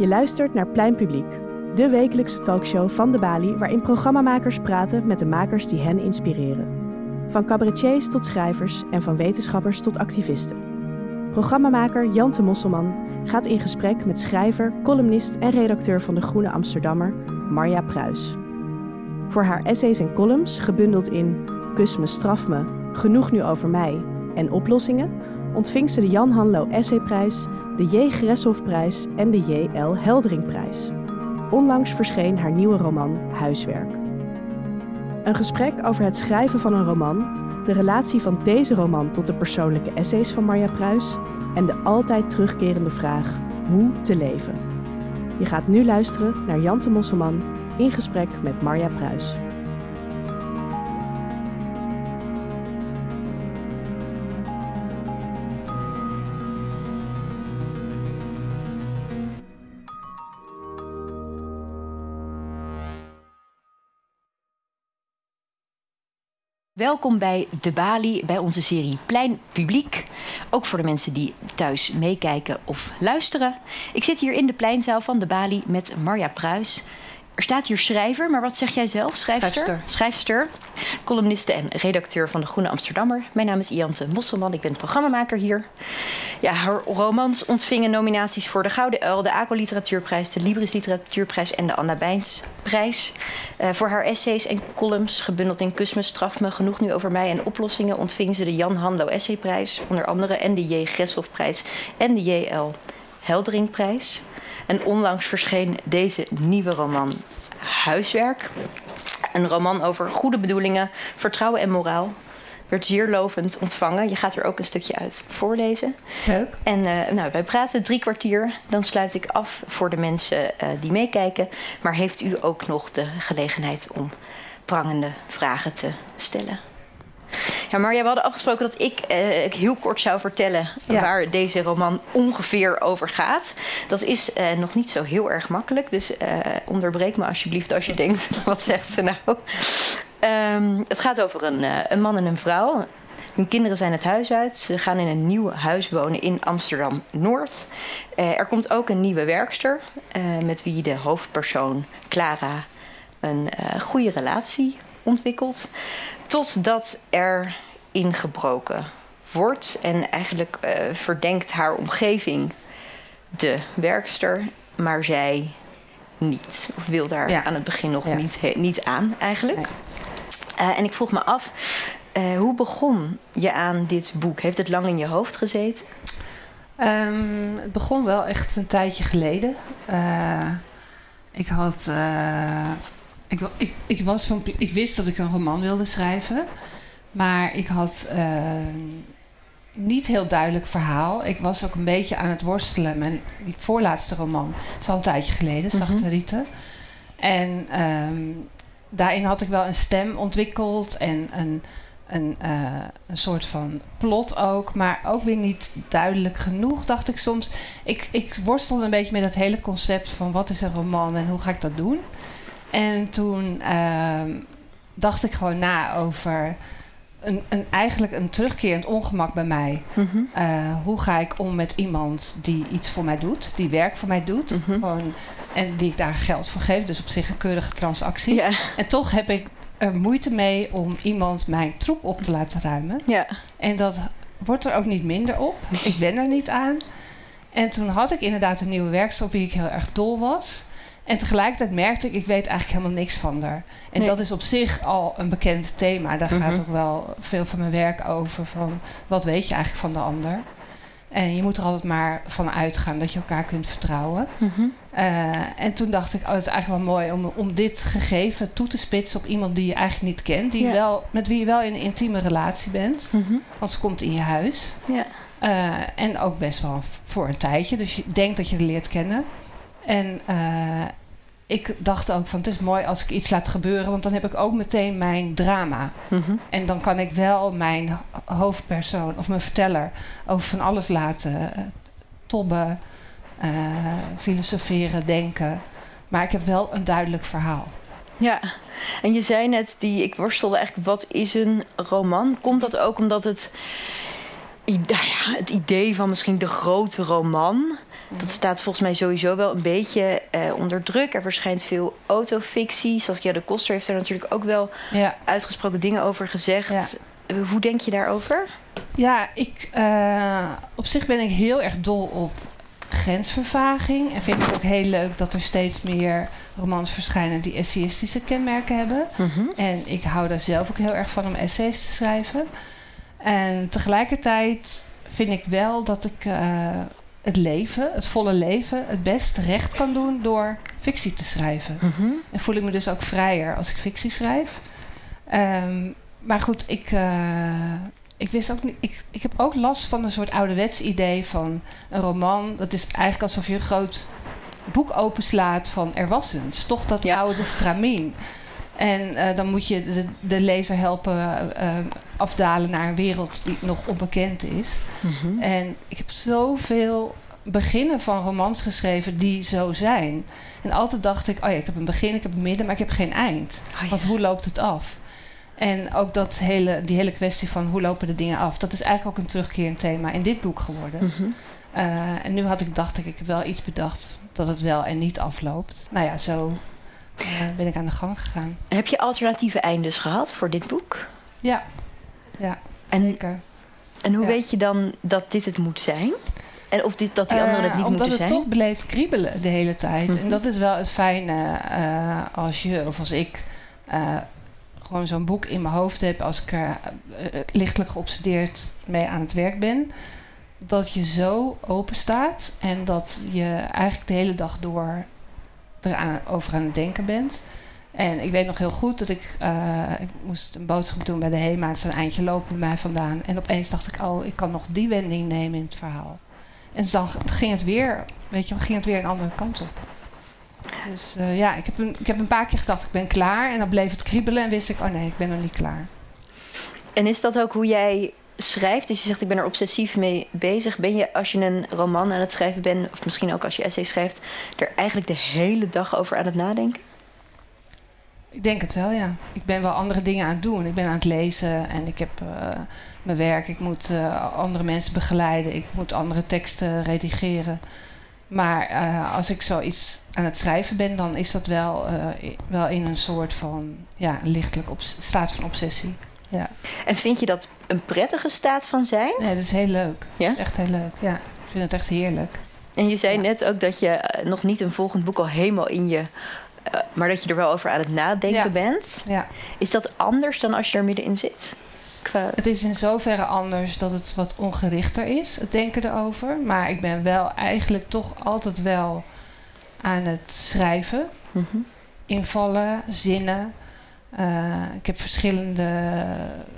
Je luistert naar Plein Publiek, de wekelijkse talkshow van de Bali, waarin programmamakers praten met de makers die hen inspireren. Van cabaretiers tot schrijvers en van wetenschappers tot activisten. Programmamaker Jante Mosselman gaat in gesprek met schrijver, columnist en redacteur van de Groene Amsterdammer, Marja Pruis. Voor haar essays en columns, gebundeld in Kus me, straf me, Genoeg nu over mij en Oplossingen, ontving ze de Jan Hanlo Essayprijs, de J. Greshoffprijs en de J. L. Helderingprijs. Onlangs verscheen haar nieuwe roman Huiswerk. Een gesprek over het schrijven van een roman, de relatie van deze roman tot de persoonlijke essays van Marja Pruis en de altijd terugkerende vraag hoe te leven. Je gaat nu luisteren naar Jante Mosselman in gesprek met Marja Pruis. Welkom bij De Bali, bij onze serie Plein Publiek. Ook voor de mensen die thuis meekijken of luisteren. Ik zit hier in de pleinzaal van De Bali met Marja Pruis. Er staat hier schrijver, maar wat zeg jij zelf? Schrijfster? Schrijfster. Schrijfster, columniste en redacteur van de Groene Amsterdammer. Mijn naam is Iante Mosselman, ik ben programmamaker hier. Ja, haar romans ontvingen nominaties voor de Gouden Uil, de ACO Literatuurprijs, de Libris Literatuurprijs en de Anna Bijnsprijs. Uh, voor haar essays en columns, gebundeld in Kus me, straf me, genoeg nu over mij en oplossingen, ontving ze de Jan Hanlo Essayprijs, onder andere, en de J. Greshoffprijs en de J.L. Helderingprijs. En onlangs verscheen deze nieuwe roman Huiswerk. Een roman over goede bedoelingen, vertrouwen en moraal. Werd zeer lovend ontvangen. Je gaat er ook een stukje uit voorlezen. Leuk. En uh, nou, wij praten drie kwartier. Dan sluit ik af voor de mensen uh, die meekijken. Maar heeft u ook nog de gelegenheid om prangende vragen te stellen? Ja, Marja, we hadden afgesproken dat ik eh, heel kort zou vertellen ja. waar deze roman ongeveer over gaat. Dat is eh, nog niet zo heel erg makkelijk, dus uh, onderbreek me alsjeblieft als je denkt, wat zegt ze nou? Um, het gaat over een, een man en een vrouw. Hun kinderen zijn het huis uit. Ze gaan in een nieuw huis wonen in Amsterdam Noord. Er komt ook een nieuwe werkster met wie de hoofdpersoon Clara een goede relatie ontwikkelt. Totdat er ingebroken wordt en eigenlijk uh, verdenkt haar omgeving de werkster, maar zij niet. Of wil daar ja. aan het begin nog ja. niet, he, niet aan eigenlijk. Nee. Uh, en ik vroeg me af, uh, hoe begon je aan dit boek? Heeft het lang in je hoofd gezeten? Um, het begon wel echt een tijdje geleden. ik had ik, ik, ik, was van, ik wist dat ik een roman wilde schrijven. Maar ik had uh, niet heel duidelijk verhaal. Ik was ook een beetje aan het worstelen. Mijn voorlaatste roman is al een tijdje geleden, Zachte mm -hmm. Rieten. En um, daarin had ik wel een stem ontwikkeld en een, een, uh, een soort van plot ook. Maar ook weer niet duidelijk genoeg, dacht ik soms. Ik, ik worstelde een beetje met dat hele concept van wat is een roman en hoe ga ik dat doen. En toen uh, dacht ik gewoon na over een, een, eigenlijk een terugkerend ongemak bij mij. Mm -hmm. uh, hoe ga ik om met iemand die iets voor mij doet, die werk voor mij doet, mm -hmm. gewoon, en die ik daar geld voor geef, dus op zich een keurige transactie. Yeah. En toch heb ik er moeite mee om iemand mijn troep op te laten ruimen. Yeah. En dat wordt er ook niet minder op. Ik ben er niet aan. En toen had ik inderdaad een nieuwe werkster op wie ik heel erg dol was. En tegelijkertijd merkte ik, ik weet eigenlijk helemaal niks van haar. En nee. dat is op zich al een bekend thema. Daar gaat ook wel veel van mijn werk over. Van wat weet je eigenlijk van de ander? En je moet er altijd maar van uitgaan dat je elkaar kunt vertrouwen. Mm-hmm. Uh, en toen dacht ik, oh, het is eigenlijk wel mooi om, om dit gegeven toe te spitsen op iemand die je eigenlijk niet kent. Die wel, met wie je wel in een intieme relatie bent. Mm-hmm. Want ze komt in je huis. Uh, en ook best wel voor een tijdje. Dus je denkt dat je haar leert kennen. En uh, ik dacht ook van het is mooi als ik iets laat gebeuren, want dan heb ik ook meteen mijn drama. Mm-hmm. En dan kan ik wel mijn hoofdpersoon of mijn verteller over van alles laten uh, tobben, uh, filosoferen, denken. Maar ik heb wel een duidelijk verhaal. Ja, en je zei net, die, ik worstelde eigenlijk, wat is een roman? Komt dat ook omdat het nou ja, het idee van misschien de grote roman. Dat staat volgens mij sowieso wel een beetje uh, onder druk. Er verschijnt veel autofictie. Saskia de Koster heeft daar natuurlijk ook wel ja. uitgesproken dingen over gezegd. Hoe denk je daarover? Ja, ik, uh, op zich ben ik heel erg dol op grensvervaging. En vind ik ook heel leuk dat er steeds meer romans verschijnen die essayistische kenmerken hebben. Mhm. En ik hou daar zelf ook heel erg van om essays te schrijven. En tegelijkertijd vind ik wel dat ik uh, het leven, het volle leven, het best recht kan doen door fictie te schrijven. Mhm. En voel ik me dus ook vrijer als ik fictie schrijf. Um, maar goed, ik, uh, ik wist ook niet. Ik, ik heb ook last van een soort ouderwets idee van een roman. Dat is eigenlijk alsof je een groot boek openslaat van er was eens. Toch dat oude stramien. En uh, dan moet je de, de lezer helpen uh, afdalen naar een wereld die nog onbekend is. Mm -hmm. En ik heb zoveel beginnen van romans geschreven die zo zijn. En altijd dacht ik, oh ja, ik heb een begin, ik heb een midden, maar ik heb geen eind. Oh ja. Want hoe loopt het af? En ook dat hele, die hele kwestie van hoe lopen de dingen af, dat is eigenlijk ook een terugkerend thema in dit boek geworden. Mm -hmm. uh, en nu had ik dacht ik, ik heb wel iets bedacht dat het wel en niet afloopt. Nou ja, zo ben ik aan de gang gegaan. Heb je alternatieve eindes gehad voor dit boek? Ja, ja en, zeker. En hoe ja. weet je dan dat dit het moet zijn? En of dit, dat die anderen het niet uh, moeten zijn? Omdat het toch bleef kriebelen de hele tijd. Mm -hmm. En dat is wel het fijne uh, als je of als ik uh, gewoon zo'n boek in mijn hoofd heb... als ik er lichtelijk geobsedeerd mee aan het werk ben... dat je zo open staat en dat je eigenlijk de hele dag door erover aan het denken bent... En ik weet nog heel goed dat ik, uh, ik moest een boodschap doen bij de HEMA. Het is een eindje lopen bij mij vandaan. En opeens dacht ik, oh, ik kan nog die wending nemen in het verhaal. En dan ging het weer, weet je, ging het weer een andere kant op. Dus uh, ja, ik heb, een, ik heb een paar keer gedacht, ik ben klaar. En dan bleef het kriebelen en wist ik, oh nee, ik ben nog niet klaar. En is dat ook hoe jij schrijft? Dus je zegt, ik ben er obsessief mee bezig. Ben je, als je een roman aan het schrijven bent... of misschien ook als je essay schrijft... er eigenlijk de hele dag over aan het nadenken? Ik denk het wel, ja. Ik ben wel andere dingen aan het doen. Ik ben aan het lezen en ik heb uh, mijn werk. Ik moet uh, andere mensen begeleiden. Ik moet andere teksten redigeren. Maar uh, als ik zoiets aan het schrijven ben, dan is dat wel, wel in een soort van ja, lichtelijk staat van obsessie. Ja. En vind je dat een prettige staat van zijn? Nee, dat is heel leuk. Ja? Dat is echt heel leuk. Ja, ik vind het echt heerlijk. En je zei ja. net ook dat je nog niet een volgend boek al helemaal in je uh, maar dat je er wel over aan het nadenken ja. bent. Ja. Is dat anders dan als je er middenin zit? Qua... Het is in zoverre anders dat het wat ongerichter is, het denken erover. Maar ik ben wel eigenlijk toch altijd wel aan het schrijven. Mm -hmm. Invallen, zinnen. Uh, ik heb verschillende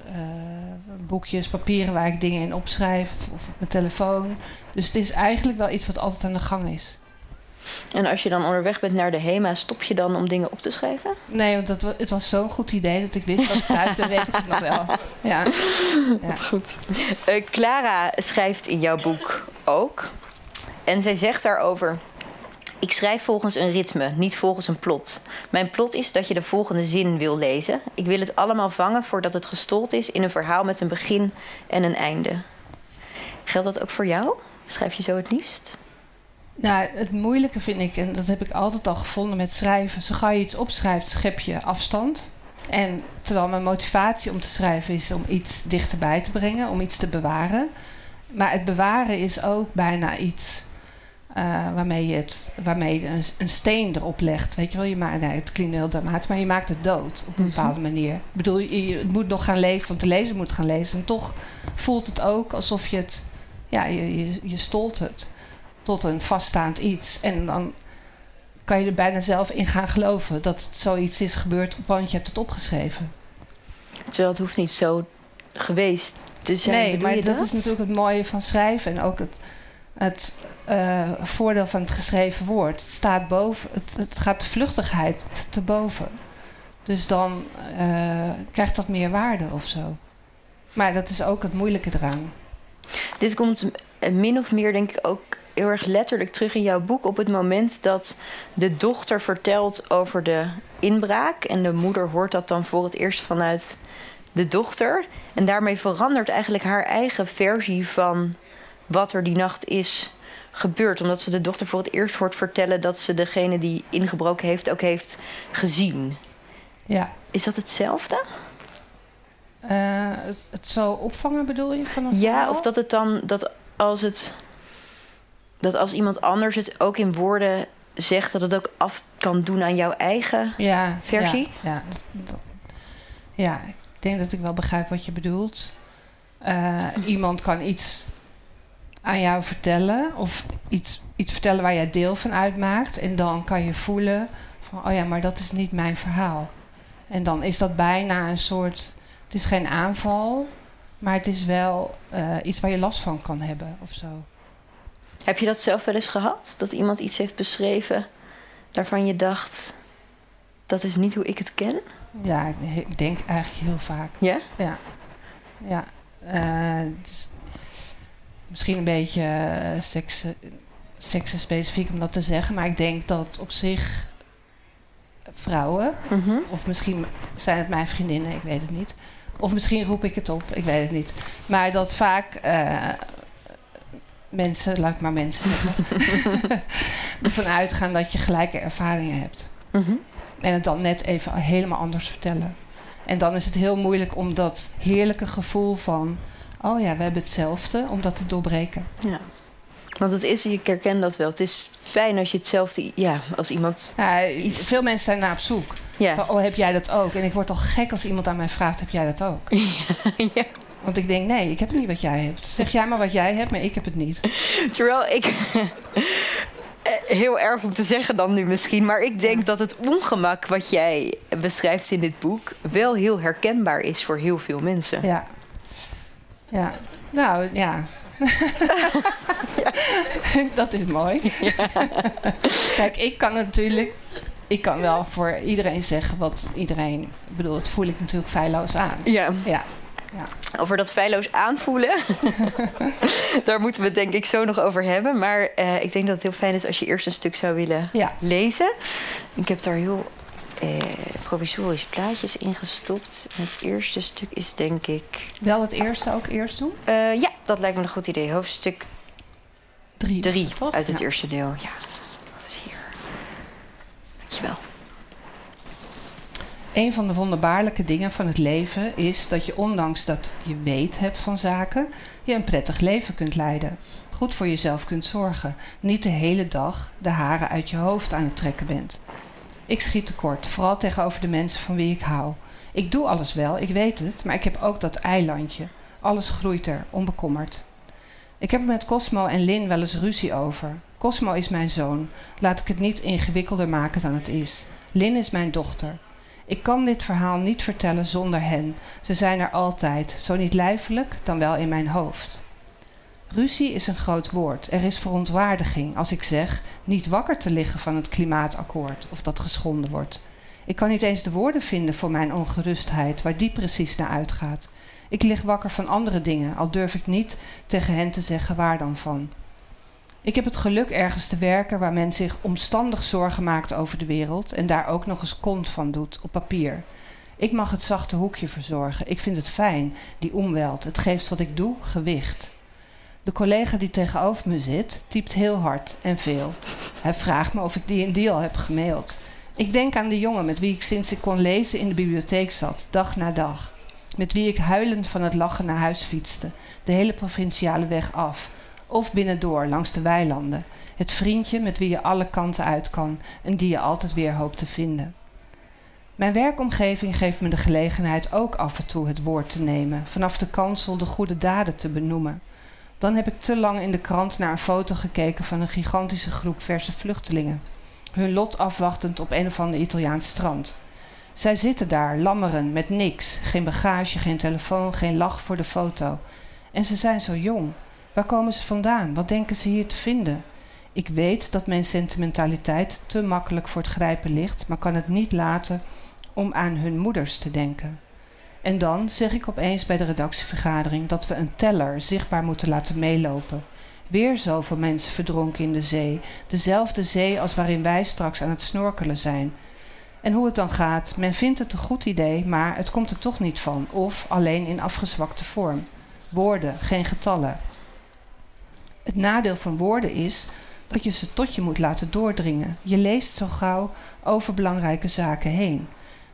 uh, boekjes, papieren waar ik dingen in opschrijf. Of op mijn telefoon. Dus het is eigenlijk wel iets wat altijd aan de gang is. En als je dan onderweg bent naar de HEMA, stop je dan om dingen op te schrijven? Nee, want dat, het was zo'n goed idee dat ik wist dat ik thuis ben, weet ik het nog wel. Ja. ja. goed. Uh, Clara schrijft in jouw boek ook. En zij zegt daarover... Ik schrijf volgens een ritme, niet volgens een plot. Mijn plot is dat je de volgende zin wil lezen. Ik wil het allemaal vangen voordat het gestold is in een verhaal met een begin en een einde. Geldt dat ook voor jou? Schrijf je zo het liefst? Nou, het moeilijke vind ik, en dat heb ik altijd al gevonden met schrijven. Zo gauw je iets opschrijft, schep je afstand. En terwijl mijn motivatie om te schrijven is om iets dichterbij te brengen, om iets te bewaren. Maar het bewaren is ook bijna iets uh, waarmee je, het, waarmee je een, een, steen erop legt. Weet je wel, je maakt, nee, het klinkt heel dramatisch, maar je maakt het dood op een bepaalde manier. Ik bedoel, je, je moet nog gaan leven, want de lezer moet gaan lezen. En toch voelt het ook alsof je het, ja, je, je, je stolt het tot een vaststaand iets. En dan kan je er bijna zelf in gaan geloven dat het zoiets is gebeurd, want je hebt het opgeschreven. Terwijl het hoeft niet zo geweest te zijn. Nee, maar dat? dat? is natuurlijk het mooie van schrijven en ook het, het uh, voordeel van het geschreven woord. Het staat boven, het, gaat de vluchtigheid te boven. Dus dan uh, krijgt dat meer waarde of zo. Maar dat is ook het moeilijke eraan. Dit komt min of meer, denk ik, ook heel erg letterlijk terug in jouw boek op het moment dat de dochter vertelt over de inbraak. En de moeder hoort dat dan voor het eerst vanuit de dochter. En daarmee verandert eigenlijk haar eigen versie van wat er die nacht is gebeurd. Omdat ze de dochter voor het eerst hoort vertellen dat ze degene die ingebroken heeft ook heeft gezien. Ja. Is dat hetzelfde? Uh, het, het zo opvangen bedoel je? Van ja, verhaal? of dat het dan, dat als het. Dat als iemand anders het ook in woorden zegt, dat het ook af kan doen aan jouw eigen ja, versie? Ja, ja, dat, dat, ja, ik denk dat ik wel begrijp wat je bedoelt. Uh, iemand kan iets aan jou vertellen of iets, iets vertellen waar jij deel van uitmaakt. En dan kan je voelen van, oh ja, maar dat is niet mijn verhaal. En dan is dat bijna een soort, het is geen aanval, maar het is wel uh, iets waar je last van kan hebben of zo. Heb je dat zelf wel eens gehad? Dat iemand iets heeft beschreven waarvan je dacht, dat is niet hoe ik het ken? Ja, ik denk eigenlijk heel vaak. Ja? Ja. Ja. Uh, dus misschien een beetje uh, specifiek om dat te zeggen, maar ik denk dat op zich vrouwen, mm -hmm. of misschien zijn het mijn vriendinnen, ik weet het niet. Of misschien roep ik het op, ik weet het niet. Maar dat vaak uh, mensen, laat ik maar mensen zeggen, ervan uitgaan dat je gelijke ervaringen hebt. Mm -hmm. En het dan net even helemaal anders vertellen. En dan is het heel moeilijk om dat heerlijke gevoel van... oh ja, we hebben hetzelfde, om dat te doorbreken. Ja. Want het is, je herkent dat wel. Het is fijn als je hetzelfde... Ja, als iemand ja, iets... Veel mensen zijn naar op zoek. Ja. Van, oh, heb jij dat ook? En ik word al gek als iemand aan mij vraagt, heb jij dat ook? ja. Want ik denk, nee, ik heb niet wat jij hebt. Zeg jij maar wat jij hebt, maar ik heb het niet. Terwijl ik... Heel erg om te zeggen dan nu misschien, maar ik denk dat het ongemak wat jij beschrijft in dit boek wel heel herkenbaar is voor heel veel mensen. Ja. Ja. Nou, ja. ja. dat is mooi. Ja. Kijk, ik kan natuurlijk. Ik kan wel voor iedereen zeggen wat iedereen. Ik bedoel, dat voel ik natuurlijk feilloos aan. Ja. Ja. Ja. Over dat feilloos aanvoelen. Daar moeten we het denk ik zo nog over hebben. Maar uh, ik denk dat het heel fijn is als je eerst een stuk zou willen ja. lezen. Ik heb daar heel uh, provisorisch plaatjes in gestopt. En het eerste stuk is denk ik... Wel het eerste ook eerst doen? Uh, ja, dat lijkt me een goed idee. Hoofdstuk drie, drie het, toch? uit het ja. eerste deel. Ja, dat is hier. Dankjewel. Een van de wonderbaarlijke dingen van het leven is dat je ondanks dat je weet hebt van zaken, je een prettig leven kunt leiden. Goed voor jezelf kunt zorgen. Niet de hele dag de haren uit je hoofd aan het trekken bent. Ik schiet tekort, vooral tegenover de mensen van wie ik hou. Ik doe alles wel, ik weet het, maar ik heb ook dat eilandje. Alles groeit er, onbekommerd. Ik heb er met Cosmo en Lin wel eens ruzie over. Cosmo is mijn zoon. Laat ik het niet ingewikkelder maken dan het is. Lin is mijn dochter. Ik kan dit verhaal niet vertellen zonder hen. Ze zijn er altijd, zo niet lijfelijk, dan wel in mijn hoofd. Ruzie is een groot woord. Er is verontwaardiging als ik zeg niet wakker te liggen van het klimaatakkoord of dat geschonden wordt. Ik kan niet eens de woorden vinden voor mijn ongerustheid, waar die precies naar uitgaat. Ik lig wakker van andere dingen, al durf ik niet tegen hen te zeggen waar dan van. Ik heb het geluk ergens te werken waar men zich omstandig zorgen maakt over de wereld en daar ook nog eens kont van doet op papier. Ik mag het zachte hoekje verzorgen. Ik vind het fijn, die omweld. Het geeft wat ik doe gewicht. De collega die tegenover me zit, typt heel hard en veel. Hij vraagt me of ik die en die al heb gemaild. Ik denk aan de jongen met wie ik sinds ik kon lezen in de bibliotheek zat, dag na dag. Met wie ik huilend van het lachen naar huis fietste, de hele provinciale weg af of binnendoor langs de weilanden. Het vriendje met wie je alle kanten uit kan en die je altijd weer hoopt te vinden. Mijn werkomgeving geeft me de gelegenheid ook af en toe het woord te nemen, vanaf de kansel de goede daden te benoemen. Dan heb ik te lang in de krant naar een foto gekeken van een gigantische groep verse vluchtelingen, hun lot afwachtend op een of ander Italiaans strand. Zij zitten daar, lammeren, met niks, geen bagage, geen telefoon, geen lach voor de foto. En ze zijn zo jong. Waar komen ze vandaan? Wat denken ze hier te vinden? Ik weet dat mijn sentimentaliteit te makkelijk voor het grijpen ligt, maar kan het niet laten om aan hun moeders te denken. En dan zeg ik opeens bij de redactievergadering dat we een teller zichtbaar moeten laten meelopen. Weer zoveel mensen verdronken in de zee, dezelfde zee als waarin wij straks aan het snorkelen zijn. En hoe het dan gaat, men vindt het een goed idee, maar het komt er toch niet van, of alleen in afgezwakte vorm. Woorden, geen getallen. Het nadeel van woorden is dat je ze tot je moet laten doordringen. Je leest zo gauw over belangrijke zaken heen.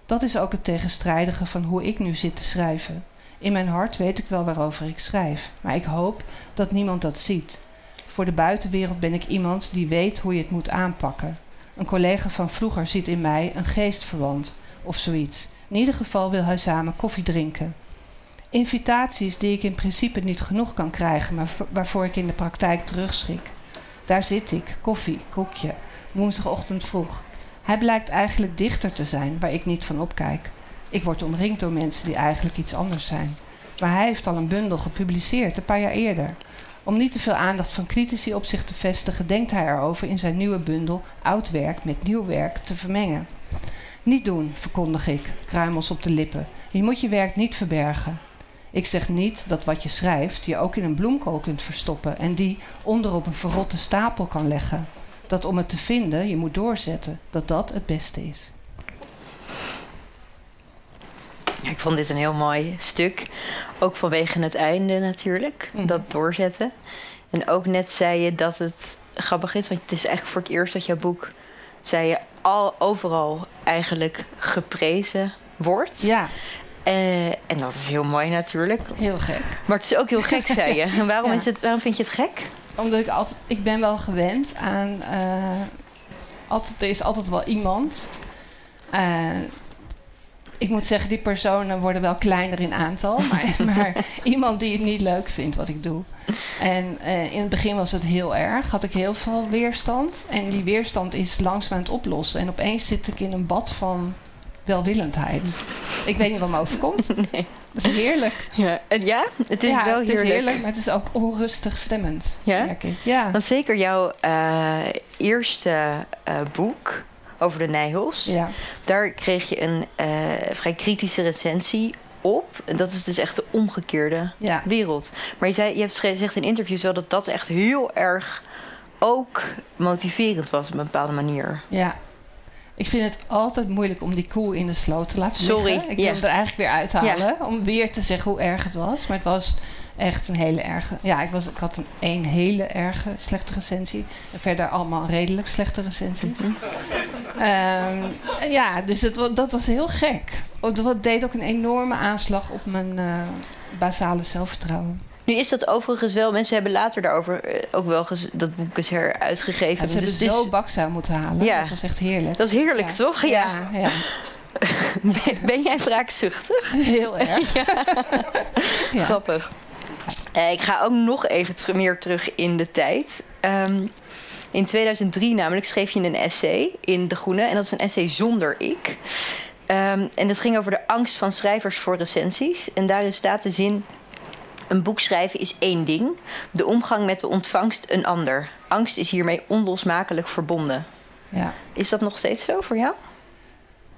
Dat is ook het tegenstrijdige van hoe ik nu zit te schrijven. In mijn hart weet ik wel waarover ik schrijf, maar ik hoop dat niemand dat ziet. Voor de buitenwereld ben ik iemand die weet hoe je het moet aanpakken. Een collega van vroeger ziet in mij een geestverwant of zoiets. In ieder geval wil hij samen koffie drinken. Invitaties die ik in principe niet genoeg kan krijgen, maar waarvoor ik in de praktijk terugschrik. Daar zit ik, koffie, koekje, woensdagochtend vroeg. Hij blijkt eigenlijk dichter te zijn, waar ik niet van opkijk. Ik word omringd door mensen die eigenlijk iets anders zijn. Maar hij heeft al een bundel gepubliceerd, een paar jaar eerder. Om niet te veel aandacht van critici op zich te vestigen, denkt hij erover in zijn nieuwe bundel oud werk met nieuw werk te vermengen. Niet doen, verkondig ik, kruimels op de lippen. Je moet je werk niet verbergen. Ik zeg niet dat wat je schrijft je ook in een bloemkool kunt verstoppen en die onderop een verrotte stapel kan leggen. Dat om het te vinden je moet doorzetten, dat dat het beste is. Ik vond dit een heel mooi stuk. Ook vanwege het einde natuurlijk, Mhm. dat doorzetten. En ook net zei je dat het grappig is, want het is eigenlijk voor het eerst dat jouw boek, zei je, al overal eigenlijk geprezen wordt. Ja, Eh, en dat is heel mooi natuurlijk. heel gek. Maar het is ook heel gek, zei je. En waarom, Ja. is het, waarom vind je het gek? Omdat ik altijd, ik ben wel gewend aan, eh, altijd, er is altijd wel iemand. Eh, ik moet zeggen, die personen worden wel kleiner in aantal, maar, maar iemand die het niet leuk vindt wat ik doe. En in het begin was het heel erg, had ik heel veel weerstand. En die weerstand is langzaam aan het oplossen. En opeens zit ik in een bad van welwillendheid. Ik weet niet wat me overkomt. Nee. Dat is heerlijk. Ja, en ja het is ja, wel het heerlijk. is heerlijk, maar het is ook onrustig stemmend. Ja? merk ik. Ja. Want zeker jouw eh, eerste eh, boek over de Nijhoffs, ja. daar kreeg je een eh, vrij kritische recensie op. En dat is dus echt de omgekeerde Ja. wereld. Maar je, zei, je hebt gezegd in interviews wel dat dat echt heel erg ook motiverend was op een bepaalde manier. Ja. Ik vind het altijd moeilijk om die koe in de sloot te laten Sorry, liggen. Ik wil hem er eigenlijk weer uithalen. Om weer te zeggen hoe erg het was. Maar het was echt een hele erge... Ja, ik, was, ik had een, een hele erge slechte recensie. En verder allemaal redelijk slechte recensies. Ehm, ja, dus het, wa- dat was heel gek. Oh, Dat deed ook een enorme aanslag op mijn eh, basale zelfvertrouwen. Nu is dat overigens wel, mensen hebben later daarover eh, ook wel dat boek is heruitgegeven. Ja, ze hebben dus het is- zo bakzaam moeten halen. Ja. Dat was echt heerlijk. dat is heerlijk, Ja. toch? Ja. ja. Ben, ben jij wraakzuchtig? heel erg. Ja. Grappig. Eh, ik ga ook nog even ter- meer terug in de tijd. Ehm, in 2003 namelijk schreef je een essay in De Groene. En dat is een essay zonder ik. Ehm, en dat ging over de angst van schrijvers voor recensies. En daarin staat de zin... Een boek schrijven is één ding. De omgang met de ontvangst een ander. Angst is hiermee onlosmakelijk verbonden. Ja. Is dat nog steeds zo voor jou?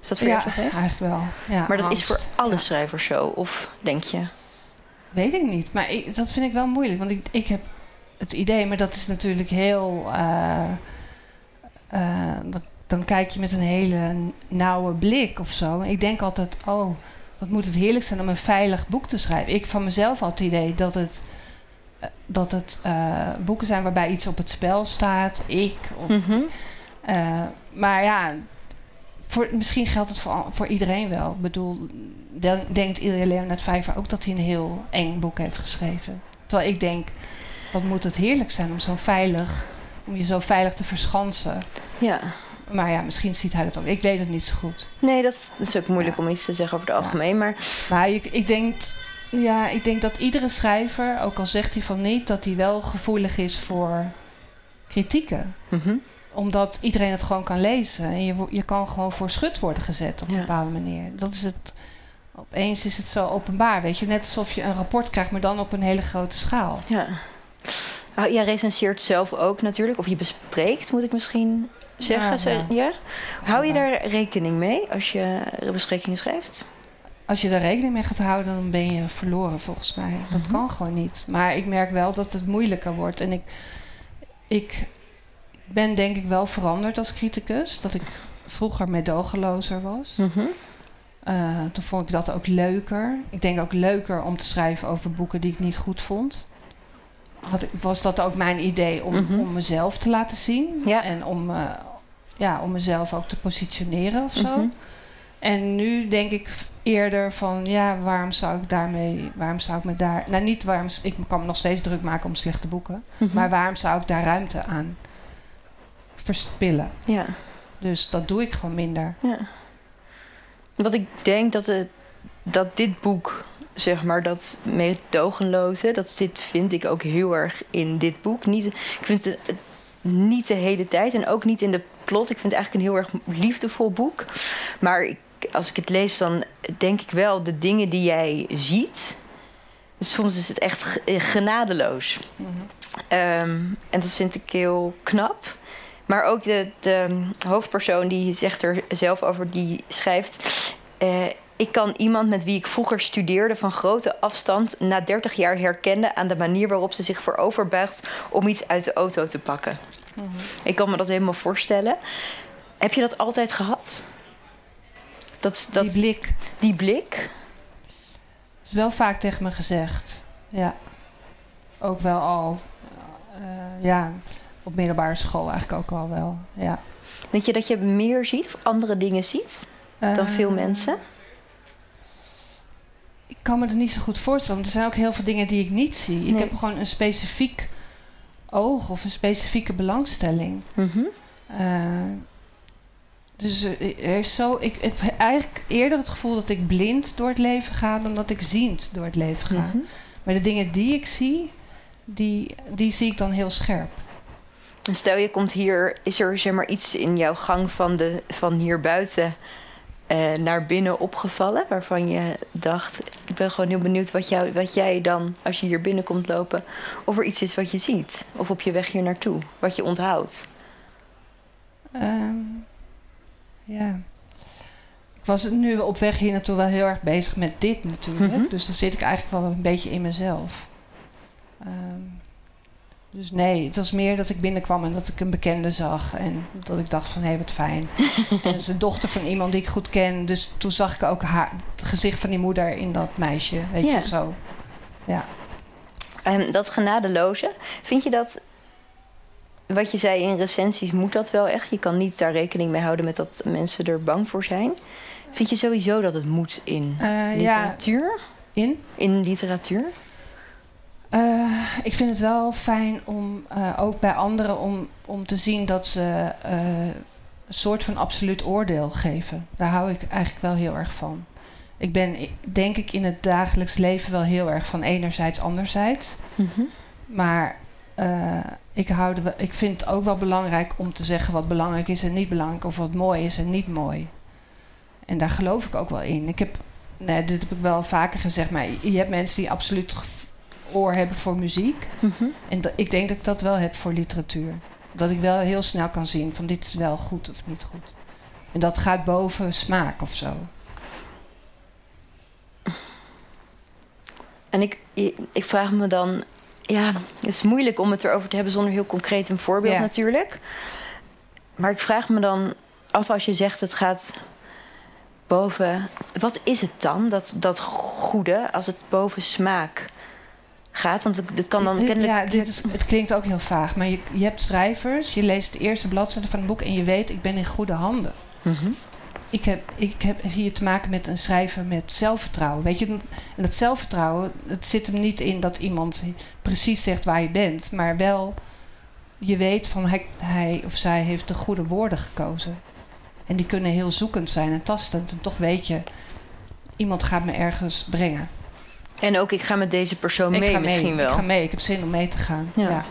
Is dat voor ja, jou zo geweest? eigenlijk wel. Ja, Maar dat is voor alle Ja. schrijvers zo, of denk je? Weet ik niet, maar ik, dat vind ik wel moeilijk. Want ik, ik heb het idee, maar dat is natuurlijk heel... eh, eh, dan, dan kijk je met een hele nauwe blik of zo. En ik denk altijd, oh, wat moet het heerlijk zijn om een veilig boek te schrijven. Ik van mezelf had het idee dat het, eh, dat het eh, boeken zijn waarbij iets op het spel staat. Ik, of Mhm. Eh, maar ja, voor, misschien geldt het voor, voor iedereen wel. Ik bedoel, de- denkt Ilja Leonard Vijver ook dat hij een heel eng boek heeft geschreven. Terwijl ik denk, wat moet het heerlijk zijn om zo veilig, om je zo veilig te verschansen. Ja. Maar ja, misschien ziet hij dat ook. Ik weet het niet zo goed. Nee, dat, dat is ook moeilijk Ja. om iets te zeggen over het algemeen. Maar Maar ik, ik, denk, ja, ik denk dat iedere schrijver, ook al zegt hij van niet, dat hij wel gevoelig is voor kritieken. mhm. Omdat iedereen het gewoon kan lezen. En je, je kan gewoon voor schut worden gezet op een Ja. bepaalde manier. Dat is het. Opeens is het zo openbaar, weet je. Net alsof je een rapport krijgt, maar dan op een hele grote schaal. ja. Ah, jij recenseert zelf ook natuurlijk. Of je bespreekt, moet ik misschien zeggen. Ja, Zo- ja. Hou je daar rekening mee als je besprekingen schrijft? Als je daar rekening mee gaat houden, dan ben je verloren volgens mij. Dat Mhm. kan gewoon niet. Maar ik merk wel dat het moeilijker wordt. En ik, ik ben denk ik wel veranderd als criticus. Dat ik vroeger medogelozer was. Mhm. Eh, toen vond ik dat ook leuker. Ik denk ook leuker om te schrijven over boeken die ik niet goed vond. Had ik, was dat ook mijn idee om, Mhm. om mezelf te laten zien. Ja. En om, eh, ja, om mezelf ook te positioneren of zo. Mhm. En nu denk ik eerder van, ja, waarom zou ik daarmee, waarom zou ik me daar, nou niet waarom, ik kan me nog steeds druk maken om slechte boeken, Mhm. maar waarom zou ik daar ruimte aan verspillen? Ja. Dus dat doe ik gewoon minder. Ja. Wat ik denk dat, het, dat dit boek, zeg maar, dat meedogenloze, dat zit, vind ik ook heel erg in dit boek. Niet, ik vind het het niet de hele tijd en ook niet in de plot. Ik vind het eigenlijk een heel erg liefdevol boek. Maar ik, als ik het lees, dan denk ik wel de dingen die jij ziet. Soms is het echt ge- genadeloos. Ehm, en dat vind ik heel knap. Maar ook de, de hoofdpersoon die zegt er zelf over, die schrijft... eh, ik kan iemand met wie ik vroeger studeerde van grote afstand... na 30 jaar herkennen aan de manier waarop ze zich vooroverbuigt... om iets uit de auto te pakken. Ik kan me dat helemaal voorstellen. Heb je dat altijd gehad? Dat, dat, Die blik die blik? is wel vaak tegen me gezegd. Ja. Ook wel al, eh, ja, op middelbare school eigenlijk ook al wel. Ja. Denk je dat je meer ziet of andere dingen ziet dan veel Eh, mensen? Ik kan me er niet zo goed voorstellen. Want er zijn ook heel veel dingen die ik niet zie. Ik heb gewoon een specifiek oog of een specifieke belangstelling. Mhm. Eh, dus eh, er is zo, ik heb eigenlijk eerder het gevoel dat ik blind door het leven ga dan dat ik ziend door het leven ga. Mhm. Maar de dingen die ik zie, die, die zie ik dan heel scherp. Stel je komt hier, is er zeg maar iets in jouw gang van, de, van hier buiten eh, naar binnen opgevallen waarvan je dacht, ik ben gewoon heel benieuwd wat, jou, wat jij dan, als je hier binnen komt lopen, of er iets is wat je ziet, of op je weg hier naartoe, wat je onthoudt. Ehm, ja. Ik was nu op weg hier naartoe wel heel erg bezig met dit natuurlijk. Mhm. Dus dan zit ik eigenlijk wel een beetje in mezelf. Ehm, dus nee, het was meer dat ik binnenkwam en dat ik een bekende zag. En dat ik dacht van, hé, wat fijn. en is de dochter van iemand die ik goed ken. Dus toen zag ik ook haar, het gezicht van die moeder in dat meisje. Weet Ja. je, zo. Ja. Ehm, dat genadeloze, vind je dat, wat je zei in recensies, moet dat wel echt? Je kan niet daar rekening mee houden met dat mensen er bang voor zijn. Vind je sowieso dat het moet in Eh, ja, literatuur? in? In literatuur? Eh, ik vind het wel fijn om eh, ook bij anderen om, om te zien dat ze eh, een soort van absoluut oordeel geven. Daar hou ik eigenlijk wel heel erg van. Ik ben, denk ik, in het dagelijks leven wel heel erg van enerzijds, anderzijds. Mhm. Maar ik, hou wel- ik vind het ook wel belangrijk om te zeggen wat belangrijk is en niet belangrijk, of wat mooi is en niet mooi. En daar geloof ik ook wel in. Ik heb, nee, dit heb ik wel vaker gezegd, maar je hebt mensen die absoluut oor hebben voor muziek. Mhm. En dat- ik denk dat ik dat wel heb voor literatuur. Dat ik wel heel snel kan zien van dit is wel goed of niet goed. En dat gaat boven smaak of zo. En ik, ik vraag me dan... Ja, het is moeilijk om het erover te hebben zonder heel concreet een voorbeeld Ja. natuurlijk. Maar ik vraag me dan af als je zegt het gaat boven... Wat is het dan, dat, dat goede, als het boven smaak gaat? Want dit kan dan Dit- kennelijk... ja, dit is, het klinkt ook heel vaag. Maar je, je hebt schrijvers, je leest de eerste bladzijde van een boek en je weet, ik ben in goede handen. Mhm. Ik heb, ik heb hier te maken met een schrijver met zelfvertrouwen. Weet je, en dat zelfvertrouwen, het zit hem niet in dat iemand precies zegt waar je bent, maar wel je weet van hij, hij of zij heeft de goede woorden gekozen. En die kunnen heel zoekend zijn en tastend. En toch weet je, iemand gaat me ergens brengen. En ook, ik ga met deze persoon mee, ik misschien mee. wel. Ik ga mee. Ik heb zin om mee te gaan. Ja.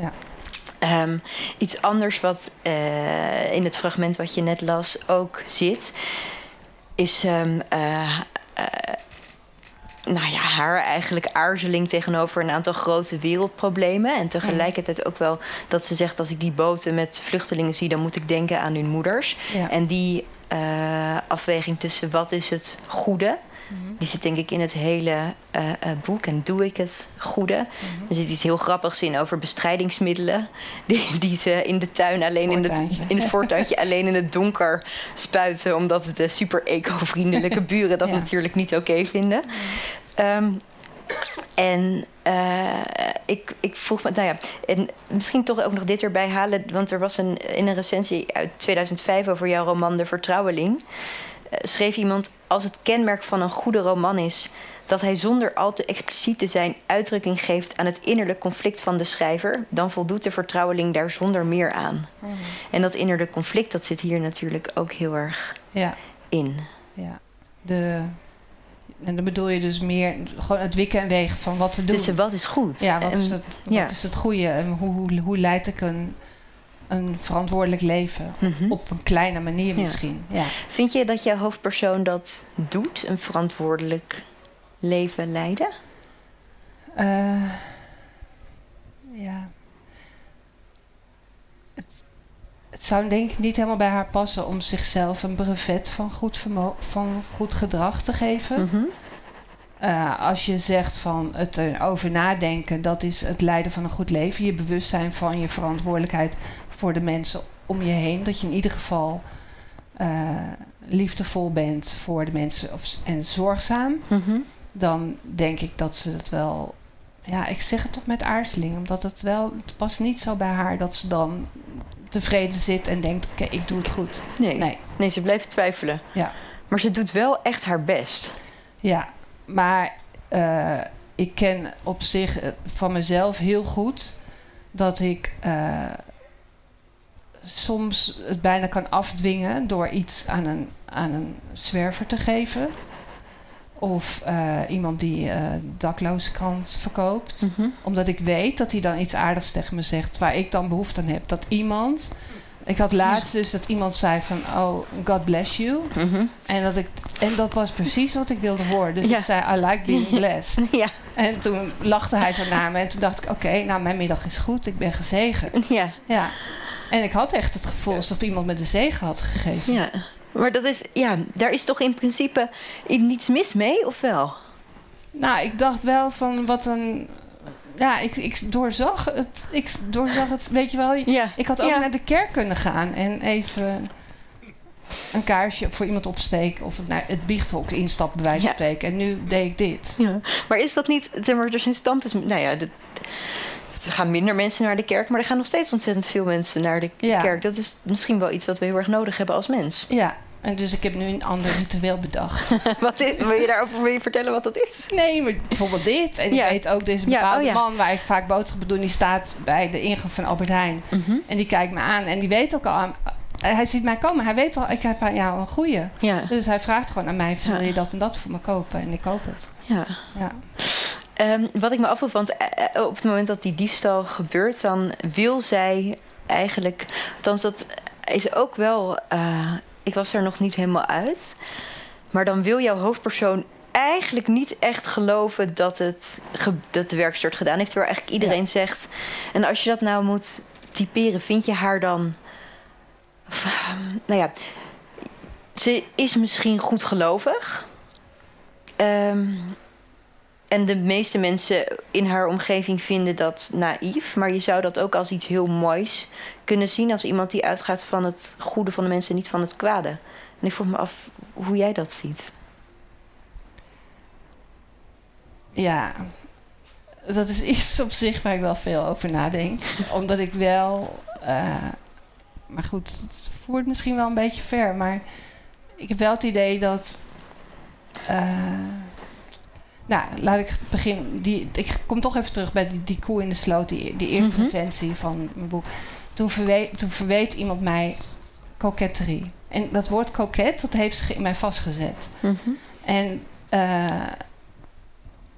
Ja. Ehm, iets anders wat eh, in het fragment wat je net las ook zit, is ehm, eh, eh, nou ja, haar eigenlijk aarzeling tegenover een aantal grote wereldproblemen. En tegelijkertijd ook wel dat ze zegt: als ik die boten met vluchtelingen zie, dan moet ik denken aan hun moeders. Ja. En die afweging tussen wat is het goede Die zit denk ik in het hele eh, eh, boek en doe ik het goede. Er zit iets heel grappigs in over bestrijdingsmiddelen. Die, die ze in de tuin alleen in het, in het voortuintje alleen in het donker spuiten. Omdat de super eco-vriendelijke buren dat Ja. natuurlijk niet oké vinden. Ehm, en eh, ik, ik vroeg me, nou ja, en misschien toch ook nog dit erbij halen. Want er was een, in een recensie uit 2005 over jouw roman De Vertrouweling. Eh, schreef iemand: Als het kenmerk van een goede roman is dat hij zonder al te expliciet te zijn uitdrukking geeft aan het innerlijk conflict van de schrijver, dan voldoet de vertrouweling daar zonder meer aan. En dat innerlijk conflict, dat zit hier natuurlijk ook heel erg Ja, in. ja. De, en dan bedoel je dus meer gewoon het wikken en wegen van wat te doen. Tussen wat is goed? ja, wat is En- het, ja. wat is het goede en hoe, hoe, hoe leid ik een, een verantwoordelijk leven? Mhm. Op een kleine manier misschien. Ja. Vind je dat jouw hoofdpersoon dat doet, een verantwoordelijk leven leiden? Eh, ja. Het, het zou denk ik niet helemaal bij haar passen om zichzelf een brevet van goed, van goed gedrag te geven. Mhm. Eh, als je zegt van het erover nadenken, dat is het leiden van een goed leven. Je bewustzijn van je verantwoordelijkheid voor de mensen om je heen. Dat je in ieder geval eh, liefdevol bent voor de mensen of, en zorgzaam. Mhm. Dan denk ik dat ze het wel. Ja, ik zeg het toch met aarzeling, omdat het wel. Het past niet zo bij haar dat ze dan tevreden zit en denkt: oké, ik doe het goed. Nee. Nee. nee, ze blijft twijfelen. Ja. Maar ze doet wel echt haar best. Ja, maar eh, ik ken op zich eh, van mezelf heel goed dat ik soms het bijna kan afdwingen door iets aan een, aan een zwerver te geven. Of eh, iemand die eh dakloze krant verkoopt. Mhm. Omdat ik weet dat hij dan iets aardigs tegen me zegt waar ik dan behoefte aan heb. Dat iemand. Ik had laatst dus dat iemand zei van oh, God bless you. Mhm. En dat, ik, en dat was precies wat ik wilde horen. Dus Ja. ik zei, I like being blessed. Ja, en toen lachte hij zo naar me. En toen dacht ik, oké, nou, mijn middag is goed. Ik ben gezegend. ja, Ja. En ik had echt het gevoel alsof iemand me de zegen had gegeven. ja. Maar dat is, ja, daar is toch in principe niets mis mee, of wel? Nou, ik dacht wel van wat een... Ja, ik, ik doorzag het. Ik doorzag het, weet je wel. Ja. Ik had ook Ja. naar de kerk kunnen gaan en even een kaarsje voor iemand opsteken. Of naar het biechthok instappen, bij wijze van Ja. spreken. En nu deed ik dit. Ja. Maar is dat niet, zeg maar, er zijn standpunten, nou ja, de, er gaan minder mensen naar de kerk, maar er gaan nog steeds ontzettend veel mensen naar de Ja. kerk. Dat is misschien wel iets wat we heel erg nodig hebben als mens. Ja, en dus ik heb nu een ander ritueel bedacht. wat is, wil je daarover wil je vertellen wat dat is? Nee, maar bijvoorbeeld dit. En Ja. ik weet ook, deze Ja, bepaalde oh ja. man waar ik vaak boodschappen doe... die staat bij de ingang van Albert Heijn. Mhm. En die kijkt me aan en die weet ook al... aan- hij ziet mij komen. Hij weet al, ik heb aan jou een goeie. Ja, Dus hij vraagt gewoon aan mij... wil je dat en dat voor me kopen? En ik koop het. ja. Ja. Ehm, wat ik me afvroeg, want eh, eh, op het moment dat die diefstal gebeurt, dan wil zij eigenlijk. Althans, dat is ook wel. eh, ik was er nog niet helemaal uit. Maar dan wil jouw hoofdpersoon eigenlijk niet echt geloven dat, het dat de werkster het gedaan heeft. Terwijl eigenlijk iedereen zegt. En als je dat nou moet typeren, vind je haar dan. of, ehm, nou ja, ze is misschien goed gelovig. Ehm, en de meeste mensen in haar omgeving vinden dat naïef. Maar je zou dat ook als iets heel moois kunnen zien. Als iemand die uitgaat van het goede van de mensen, niet van het kwade. En ik vroeg me af hoe jij dat ziet. Ja, dat is iets op zich waar ik wel veel over nadenk. Omdat ik wel... eh, maar goed, het voert misschien wel een beetje ver. Maar ik heb wel het idee dat... eh, nou, laat ik beginnen. Die, ik kom toch even terug bij die, die koe in de sloot. Die, die eerste Mhm. recensie van mijn boek. Toen verweet, toen verweet iemand mij koketterie. En dat woord koket, dat heeft zich in mij vastgezet. En eh,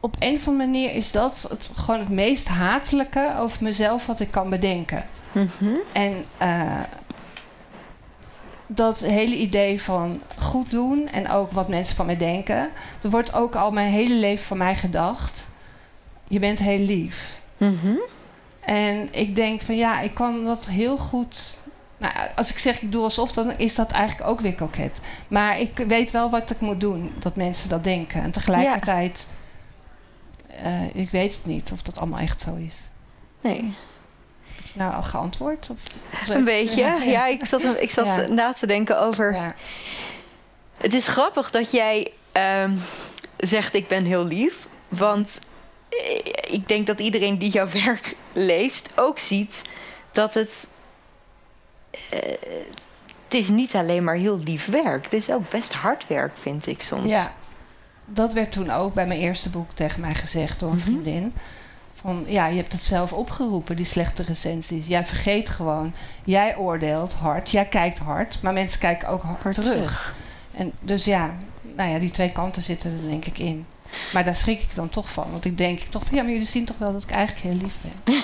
op een of andere manier is dat het, gewoon het meest hatelijke over mezelf wat ik kan bedenken. Mhm. En eh, dat hele idee van goed doen en ook wat mensen van mij denken. Er wordt ook al mijn hele leven van mij gedacht. Je bent heel lief. Mhm. En ik denk van ja, ik kan dat heel goed Nou, als ik zeg ik doe alsof, dan is dat eigenlijk ook weer koket. Maar ik weet wel wat ik moet doen, dat mensen dat denken. En tegelijkertijd, uh, ik weet het niet of dat allemaal echt zo is. Nee. Je nou al geantwoord? Of, een beetje, ja. ja. ik zat, ik zat ja. na te denken over... Ja. Het is grappig dat jij um, zegt ik ben heel lief. Want ik denk dat iedereen die jouw werk leest ook ziet dat het. Uh, het is niet alleen maar heel lief werk. Het is ook best hard werk, vind ik soms. Ja, dat werd toen ook bij mijn eerste boek tegen mij gezegd door een mhm. vriendin. Van ja, je hebt het zelf opgeroepen, die slechte recensies. Jij vergeet gewoon. Jij oordeelt hard, jij kijkt hard, maar mensen kijken ook hard, terug. terug. En dus ja, nou ja, die twee kanten zitten er denk ik in. Maar daar schrik ik dan toch van. Want ik denk toch van ja, maar jullie zien toch wel dat ik eigenlijk heel lief ben.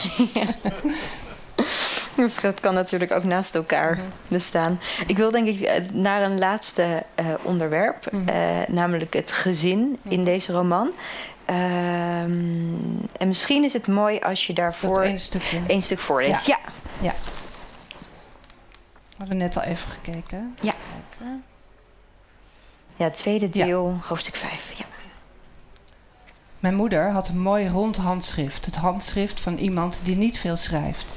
Dat kan natuurlijk ook naast elkaar mhm. bestaan. Ik wil denk ik eh, naar een laatste uh, onderwerp, mm uh, namelijk het gezin in mhm. deze roman. Um, en misschien is het mooi als je daarvoor één, stukje. één stuk voorleest. Ja. ja. ja. We hebben net al even gekeken. Ja. Ja, tweede deel, hoofdstuk 5. Ja. Mijn moeder had een mooi rond handschrift. Het handschrift van iemand die niet veel schrijft.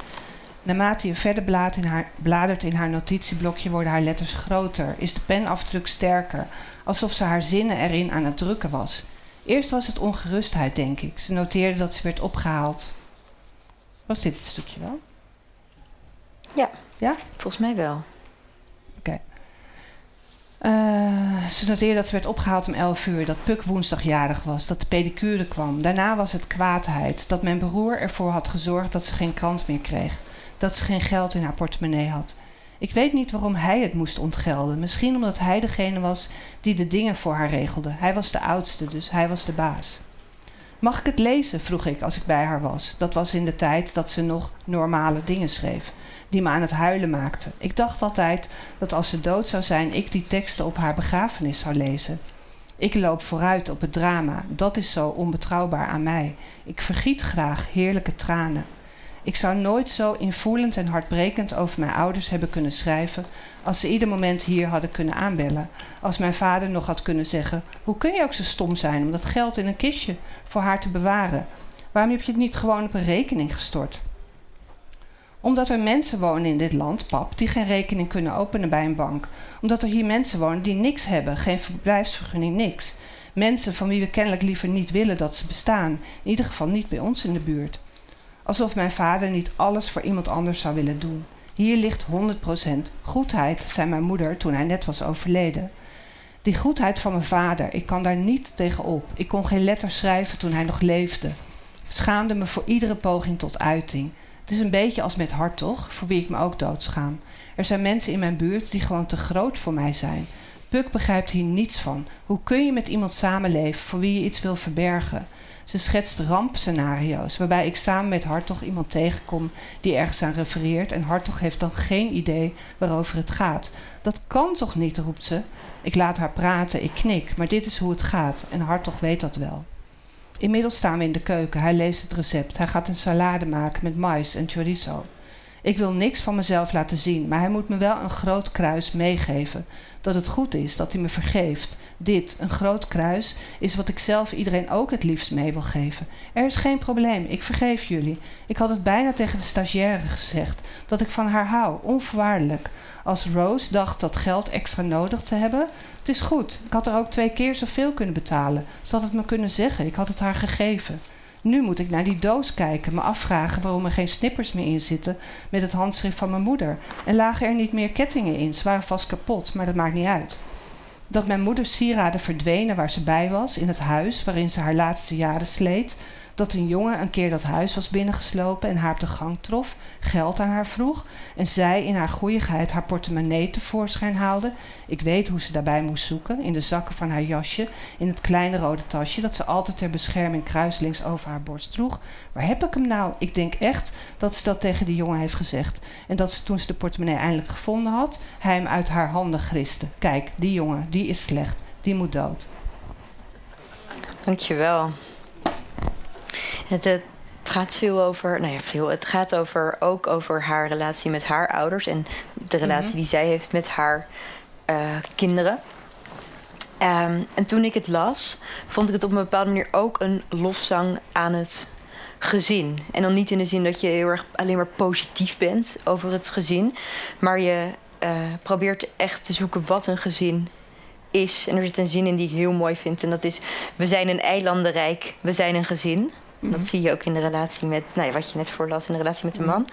Naarmate je verder bladert in, haar, bladert in haar notitieblokje worden haar letters groter. Is de penafdruk sterker. Alsof ze haar zinnen erin aan het drukken was. Eerst was het ongerustheid, denk ik. Ze noteerde dat ze werd opgehaald. Was dit het stukje wel? Ja. Ja? Volgens mij wel. Oké. Uh, ze noteerde dat ze werd opgehaald om 11 uur, dat Puk woensdagjarig was, dat de pedicure kwam. Daarna was het kwaadheid, dat mijn broer ervoor had gezorgd dat ze geen krant meer kreeg, dat ze geen geld in haar portemonnee had. Ik weet niet waarom hij het moest ontgelden. Misschien omdat hij degene was die de dingen voor haar regelde. Hij was de oudste, dus hij was de baas. Mag ik het lezen? vroeg ik als ik bij haar was. Dat was in de tijd dat ze nog normale dingen schreef die me aan het huilen maakte. Ik dacht altijd dat als ze dood zou zijn, ik die teksten op haar begrafenis zou lezen. Ik loop vooruit op het drama, dat is zo onbetrouwbaar aan mij. Ik vergiet graag heerlijke tranen. Ik zou nooit zo invoelend en hartbrekend over mijn ouders hebben kunnen schrijven als ze ieder moment hier hadden kunnen aanbellen. Als mijn vader nog had kunnen zeggen: Hoe kun je ook zo stom zijn om dat geld in een kistje voor haar te bewaren? Waarom heb je het niet gewoon op een rekening gestort? Omdat er mensen wonen in dit land, pap, die geen rekening kunnen openen bij een bank. Omdat er hier mensen wonen die niks hebben, geen verblijfsvergunning, niks. Mensen van wie we kennelijk liever niet willen dat ze bestaan. In ieder geval niet bij ons in de buurt. Alsof mijn vader niet alles voor iemand anders zou willen doen. Hier ligt 100% goedheid, zei mijn moeder toen hij net was overleden. Die goedheid van mijn vader, ik kan daar niet tegenop. Ik kon geen letter schrijven toen hij nog leefde. Schaamde me voor iedere poging tot uiting. Het is een beetje als met Hartog, voor wie ik me ook doodschaam. Er zijn mensen in mijn buurt die gewoon te groot voor mij zijn. Puk begrijpt hier niets van. Hoe kun je met iemand samenleven voor wie je iets wil verbergen? Ze schetst rampscenario's waarbij ik samen met Hartog iemand tegenkom die ergens aan refereert en Hartog heeft dan geen idee waarover het gaat. Dat kan toch niet, roept ze. Ik laat haar praten, ik knik, maar dit is hoe het gaat en Hartog weet dat wel. Inmiddels staan we in de keuken. Hij leest het recept. Hij gaat een salade maken met mais en chorizo. Ik wil niks van mezelf laten zien, maar hij moet me wel een groot kruis meegeven. Dat het goed is, dat hij me vergeeft. Dit, een groot kruis, is wat ik zelf iedereen ook het liefst mee wil geven. Er is geen probleem, ik vergeef jullie. Ik had het bijna tegen de stagiaire gezegd, dat ik van haar hou, onvoorwaardelijk. Als Rose dacht dat geld extra nodig te hebben, het is goed. Ik had er ook twee keer zoveel kunnen betalen. Ze had het me kunnen zeggen. Ik had het haar gegeven. Nu moet ik naar die doos kijken, me afvragen waarom er geen snippers meer in zitten met het handschrift van mijn moeder. En lagen er niet meer kettingen in. Ze waren vast kapot, maar dat maakt niet uit. Dat mijn moeders sieraden verdwenen waar ze bij was, in het huis waarin ze haar laatste jaren sleet, dat een jongen een keer dat huis was binnengeslopen en haar op de gang trof, geld aan haar vroeg en zij in haar goeieheid haar portemonnee tevoorschijn haalde. Ik weet hoe ze daarbij moest zoeken, in de zakken van haar jasje, in het kleine rode tasje dat ze altijd ter bescherming kruislinks over haar borst droeg. Waar heb ik hem nou? Ik denk echt dat ze dat tegen die jongen heeft gezegd. En dat ze toen ze de portemonnee eindelijk gevonden had, hij hem uit haar handen griste. Kijk, die jongen, die is slecht, die moet dood. Dankjewel. Het, het, gaat veel over, nou ja, veel. Het gaat over, ook over haar relatie met haar ouders en de relatie Mhm. die zij heeft met haar eh, kinderen. Ehm, en toen ik het las, vond ik het op een bepaalde manier ook een lofzang aan het gezin. En dan niet in de zin dat je heel erg alleen maar positief bent over het gezin, maar je eh, probeert echt te zoeken wat een gezin is. En er zit een zin in die ik heel mooi vind. En dat is: We zijn een eilandenrijk, we zijn een gezin. Mhm. Dat zie je ook in de relatie met, nou ja, wat je net voorlas, in de relatie met de man.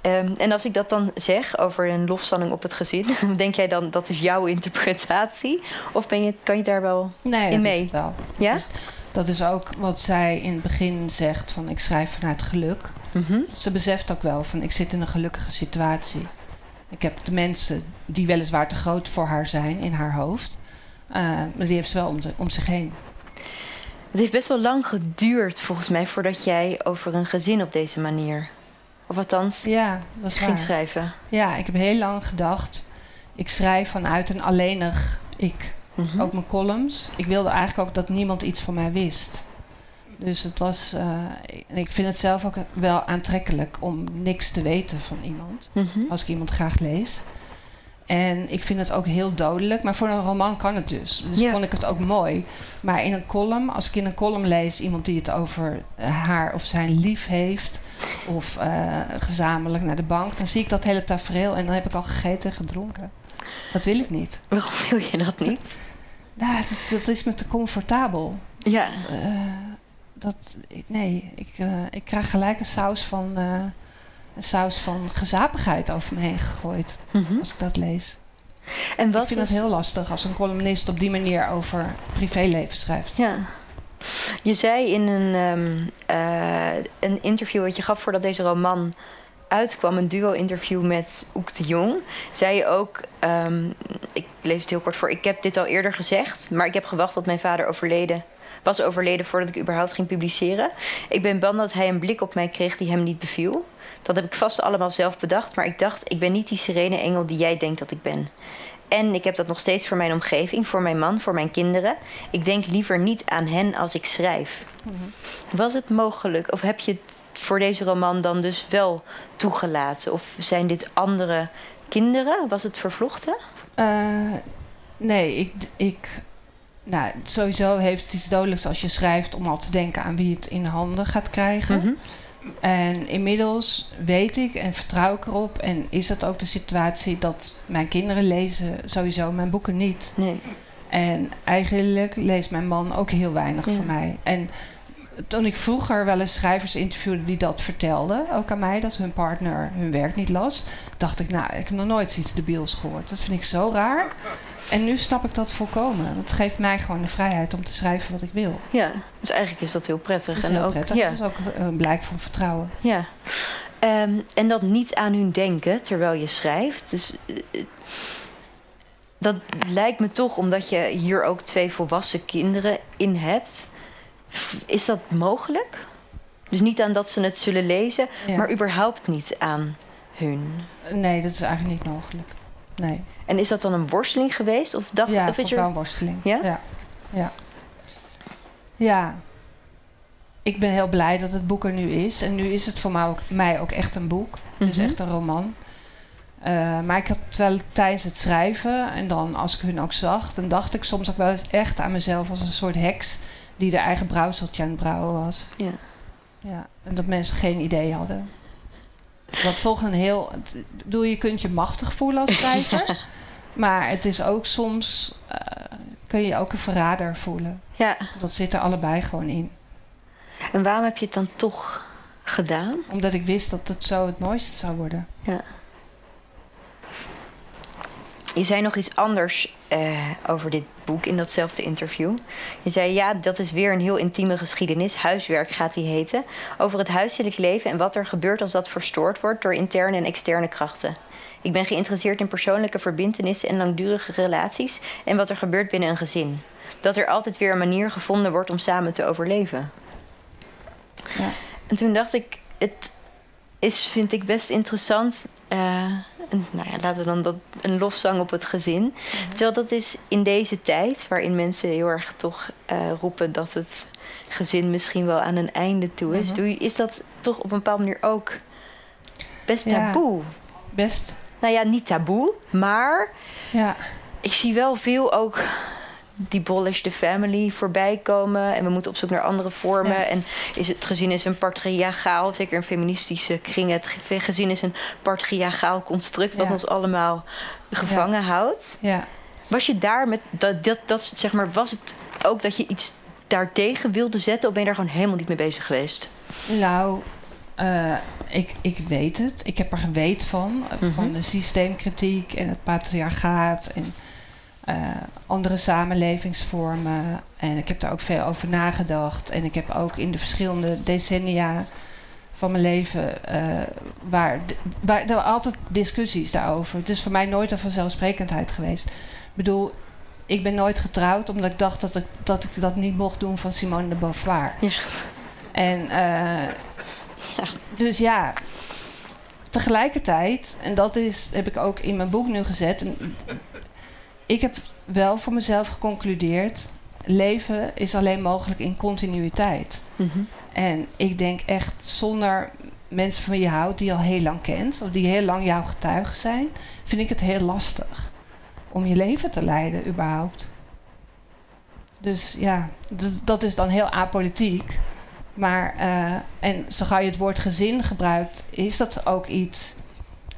Ehm, en als ik dat dan zeg over een lofzanning op het gezin, denk jij dan dat is jouw interpretatie? Of ben je, kan je daar wel. Nee, in dat mee. wel. Ja? Dus dat is ook wat zij in het begin zegt van ik schrijf vanuit geluk. Mhm. Ze beseft ook wel van ik zit in een gelukkige situatie. Ik heb de mensen die weliswaar te groot voor haar zijn in haar hoofd. eh, maar die heeft ze wel om, de- om zich heen. Het heeft best wel lang geduurd, volgens mij, voordat jij over een gezin op deze manier. Of althans, Ja, dat ging waar. schrijven. Ja, ik heb heel lang gedacht. Ik schrijf vanuit een alleenig ik. Mhm. Ook mijn columns. Ik wilde eigenlijk ook dat niemand iets van mij wist. Dus het was. eh, en ik vind het zelf ook wel aantrekkelijk om niks te weten van iemand. Mhm. Als ik iemand graag lees. En ik vind het ook heel dodelijk. Maar voor een roman kan het dus. Dus Ja. vond ik het ook mooi. Maar in een column, als ik in een column lees iemand die het over eh, haar of zijn lief heeft. Of eh, gezamenlijk naar de bank. Dan zie ik dat hele tafereel. En dan heb ik al gegeten en gedronken. Dat wil ik niet. Waarom wil je dat niet? Nou, dat, dat is me te comfortabel. Ja. Dat, eh, dat, nee, ik, ik krijg gelijk een saus van, een saus van gezapigheid over me heen gegooid. Mhm. Als ik dat lees. En wat ik vind was- het heel lastig als een columnist op die manier over privéleven schrijft. Ja. Je zei in een, ehm, eh, een interview wat je gaf voordat deze roman uitkwam, een duo-interview met Oek de Jong, zei je ook, ehm, ik lees het heel kort voor, ik heb dit al eerder gezegd, maar ik heb gewacht tot mijn vader overleden was overleden voordat ik überhaupt ging publiceren. Ik ben bang dat hij een blik op mij kreeg die hem niet beviel. Dat heb ik vast allemaal zelf bedacht, maar ik dacht, ik ben niet die serene engel die jij denkt dat ik ben. En ik heb dat nog steeds voor mijn omgeving, voor mijn man, voor mijn kinderen. Ik denk liever niet aan hen als ik schrijf. Was het mogelijk, of heb je het voor deze roman dan dus wel toegelaten? Of zijn dit andere kinderen? Was het vervlochten? Eh, nee, ik, ik. Nou, sowieso heeft het iets dodelijks als je schrijft om al te denken aan wie het in handen gaat krijgen. Mhm. En inmiddels weet ik en vertrouw ik erop. En is dat ook de situatie dat mijn kinderen lezen sowieso mijn boeken niet. Nee. En eigenlijk leest mijn man ook heel weinig Ja. van mij. En toen ik vroeger wel eens schrijvers interviewde die dat vertelden, ook aan mij, dat hun partner hun werk niet las, dacht ik, nou, ik heb nog nooit zoiets debiels gehoord. Dat vind ik zo raar. En nu snap ik dat volkomen. Het geeft mij gewoon de vrijheid om te schrijven wat ik wil. Ja, dus eigenlijk is dat heel prettig. Dat is en heel ook, prettig. Ja, Dat is ook een blijk van vertrouwen. ja. Ehm, en dat niet aan hun denken terwijl je schrijft. Dus eh, dat lijkt me toch, omdat je hier ook twee volwassen kinderen in hebt. Is dat mogelijk? Dus niet aan dat ze het zullen lezen, Ja. maar überhaupt niet aan hun. Nee, dat is eigenlijk niet mogelijk. Nee. En is dat dan een worsteling geweest? Of, dacht, ja, of vond is er... wel een worsteling. Ja? Ja. ja. Ja. Ik ben heel blij dat het boek er nu is. En nu is het voor mij ook, mij ook echt een boek. Het is Mhm. echt een roman. Eh, maar ik had wel tijdens het schrijven... en dan als ik hun ook zag... dan dacht ik soms ook wel eens echt aan mezelf... als een soort heks die de eigen brouwseltje aan het brouwen was. Ja. Ja, en dat mensen geen idee hadden. Wat toch een heel... het- Ik bedoel, je kunt je machtig voelen als schrijver. Maar het is ook soms... eh, kun je ook een verrader voelen. ja, Dat zit er allebei gewoon in. en waarom heb je het dan toch gedaan? Omdat ik wist dat het zo het mooiste zou worden. Ja. Je zei nog iets anders eh, over dit boek in datzelfde interview. Je zei, ja, dat is weer een heel intieme geschiedenis. Huiswerk gaat die heten. Over het huiselijk leven en wat er gebeurt als dat verstoord wordt door interne en externe krachten. Ik ben geïnteresseerd in persoonlijke verbintenissen en langdurige relaties en wat er gebeurt binnen een gezin. Dat er altijd weer een manier gevonden wordt om samen te overleven. Ja. En toen dacht ik, het is, vind ik best interessant. eh, een, nou ja, laten we dan dat, een lofzang op het gezin. Terwijl dat is in deze tijd, waarin mensen heel erg toch eh, roepen dat het gezin misschien wel aan een einde toe is. Mhm. Is dat toch op een bepaalde manier ook best Ja. taboe? Best. Nou ja, niet taboe, maar Ja. ik zie wel veel ook die Polish the family voorbij komen. En we moeten op zoek naar andere vormen. Ja. En is het gezin is een patriarchaal, zeker in feministische kringen. Het ge- gezin is een patriarchaal construct wat Ja. ons allemaal gevangen houdt. Ja. Was je daar met dat, dat, dat, zeg maar, was het ook dat je iets daartegen wilde zetten? Of ben je daar gewoon helemaal niet mee bezig geweest? Nou, eh, ik, ik weet het. Ik heb er geweten van. Mhm. Van de systeemkritiek en het patriarchaat en eh, andere samenlevingsvormen. En ik heb daar ook veel over nagedacht. En ik heb ook in de verschillende decennia van mijn leven, eh, waar, waar er waren altijd discussies daarover. Het is voor mij nooit een vanzelfsprekendheid geweest. Ik bedoel, ik ben nooit getrouwd omdat ik dacht dat ik dat, ik dat niet mocht doen van Simone de Beauvoir. Ja. En eh, dus ja, tegelijkertijd, en dat is, heb ik ook in mijn boek nu gezet. En ik heb wel voor mezelf geconcludeerd: leven is alleen mogelijk in continuïteit. En ik denk echt zonder mensen van wie je houdt, die je al heel lang kent, of die heel lang jouw getuigen zijn, vind ik het heel lastig om je leven te leiden, überhaupt. Dus ja, dat, is dan heel apolitiek. Maar, eh, en zo gauw je het woord gezin gebruikt, is dat ook iets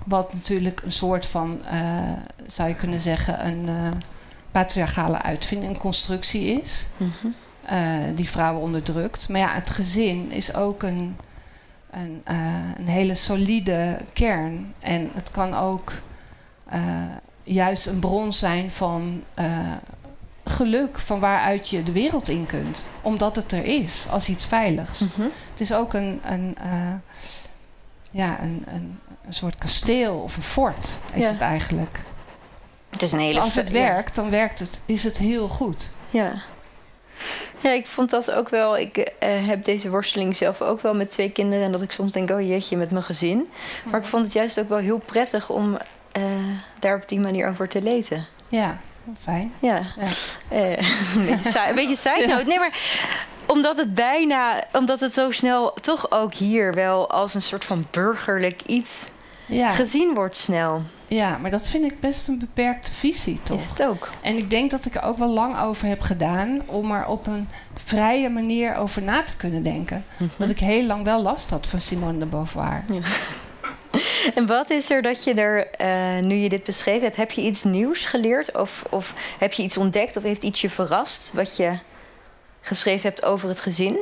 wat natuurlijk een soort van, eh, zou je kunnen zeggen, een eh, patriarchale uitvinding, een constructie is eh, die vrouwen onderdrukt. Maar ja, het gezin is ook een, een, een hele solide kern. En het kan ook juist een bron zijn van geluk, van waaruit je de wereld in kunt. Omdat het er is, als iets veiligs. Het is ook een, een, ja, een, een, een soort kasteel of een fort, is Ja. het eigenlijk. Het is een hele Als het ja. werkt, dan werkt het, is het heel goed. Ja. Ja, ik vond dat ook wel. Ik eh, heb deze worsteling zelf ook wel met twee kinderen. En dat ik soms denk, oh jeetje, met mijn gezin. Maar ik vond het juist ook wel heel prettig om eh, daar op die manier over te lezen. Ja, fijn. Ja. Ja. Eh, een beetje saai- een beetje side note. Nee, maar omdat het bijna, omdat het zo snel toch ook hier wel als een soort van burgerlijk iets Ja, gezien wordt snel. ja, maar dat vind ik best een beperkte visie, Is toch? het ook. En ik denk dat ik er ook wel lang over heb gedaan om er op een vrije manier over na te kunnen denken. Dat ik heel lang wel last had van Simone de Beauvoir. En wat is er dat je er, eh, nu je dit beschreven hebt, heb je iets nieuws geleerd? Of, of heb je iets ontdekt of heeft iets je verrast wat je geschreven hebt over het gezin?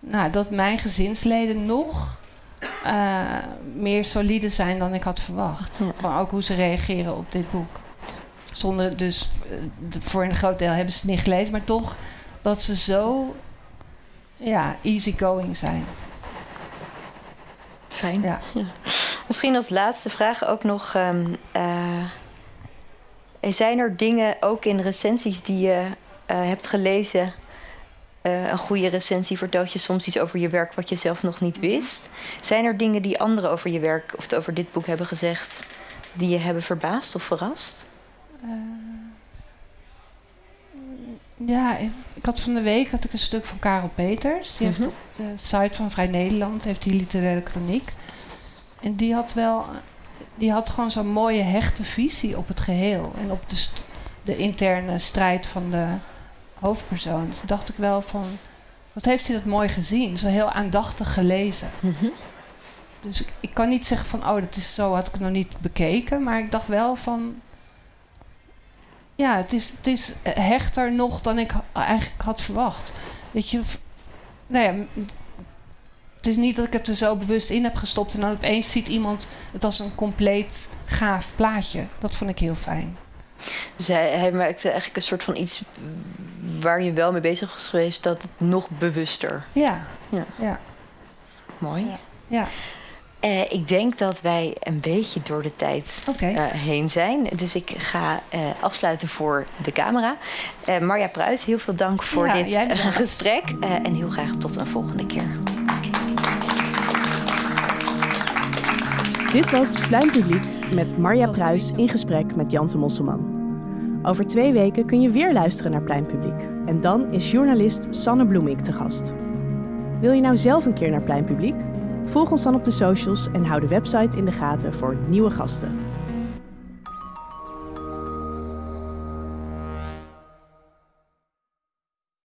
Nou, dat mijn gezinsleden nog eh, meer solide zijn dan ik had verwacht. Gewoon ook hoe ze reageren op dit boek. Zonder dus, eh, voor een groot deel hebben ze het niet gelezen, maar toch dat ze zo ja, easygoing zijn. Fijn. Ja. Misschien als laatste vraag ook nog. ehm, eh, zijn er dingen ook in recensies die je hebt gelezen? Eh, een goede recensie vertelt je soms iets over je werk wat je zelf nog niet wist. Zijn er dingen die anderen over je werk of over dit boek hebben gezegd die je hebben verbaasd of verrast? Ja, ik, had van de week had ik een stuk van Karel Peters. Die Mhm. heeft op de site van Vrij Nederland heeft die literaire chroniek. En die had wel, die had gewoon zo'n mooie hechte visie op het geheel en op de, de interne strijd van de hoofdpersoon. Toen dacht ik wel van, wat heeft hij dat mooi gezien? Zo heel aandachtig gelezen. Dus ik, ik kan niet zeggen van, oh, dat is zo, had ik het nog niet bekeken. Maar ik dacht wel van, ja, het is, het is hechter nog dan ik eigenlijk had verwacht. Weet je, nou ja, het is niet dat ik het er zo bewust in heb gestopt en dan opeens ziet iemand het als een compleet gaaf plaatje. Dat vond ik heel fijn. Dus hij, hij maakte eigenlijk een soort van iets waar je wel mee bezig was geweest, dat het nog bewuster. Ja, Ja. ja, Mooi. Ja. ja. Eh, ik denk dat wij een beetje door de tijd eh, heen zijn. Dus ik ga eh, afsluiten voor de camera. Eh Marja Pruis, heel veel dank voor Ja, dit gesprek. Eh, en heel graag tot een volgende keer. Dit was Pluimpubliek, met Marja Pruis in gesprek met Jante Mosselman. Over twee weken kun je weer luisteren naar Pleinpubliek. En dan is journalist Sanne Bloemink te gast. Wil je nou zelf een keer naar Pleinpubliek? Volg ons dan op de socials en hou de website in de gaten voor nieuwe gasten.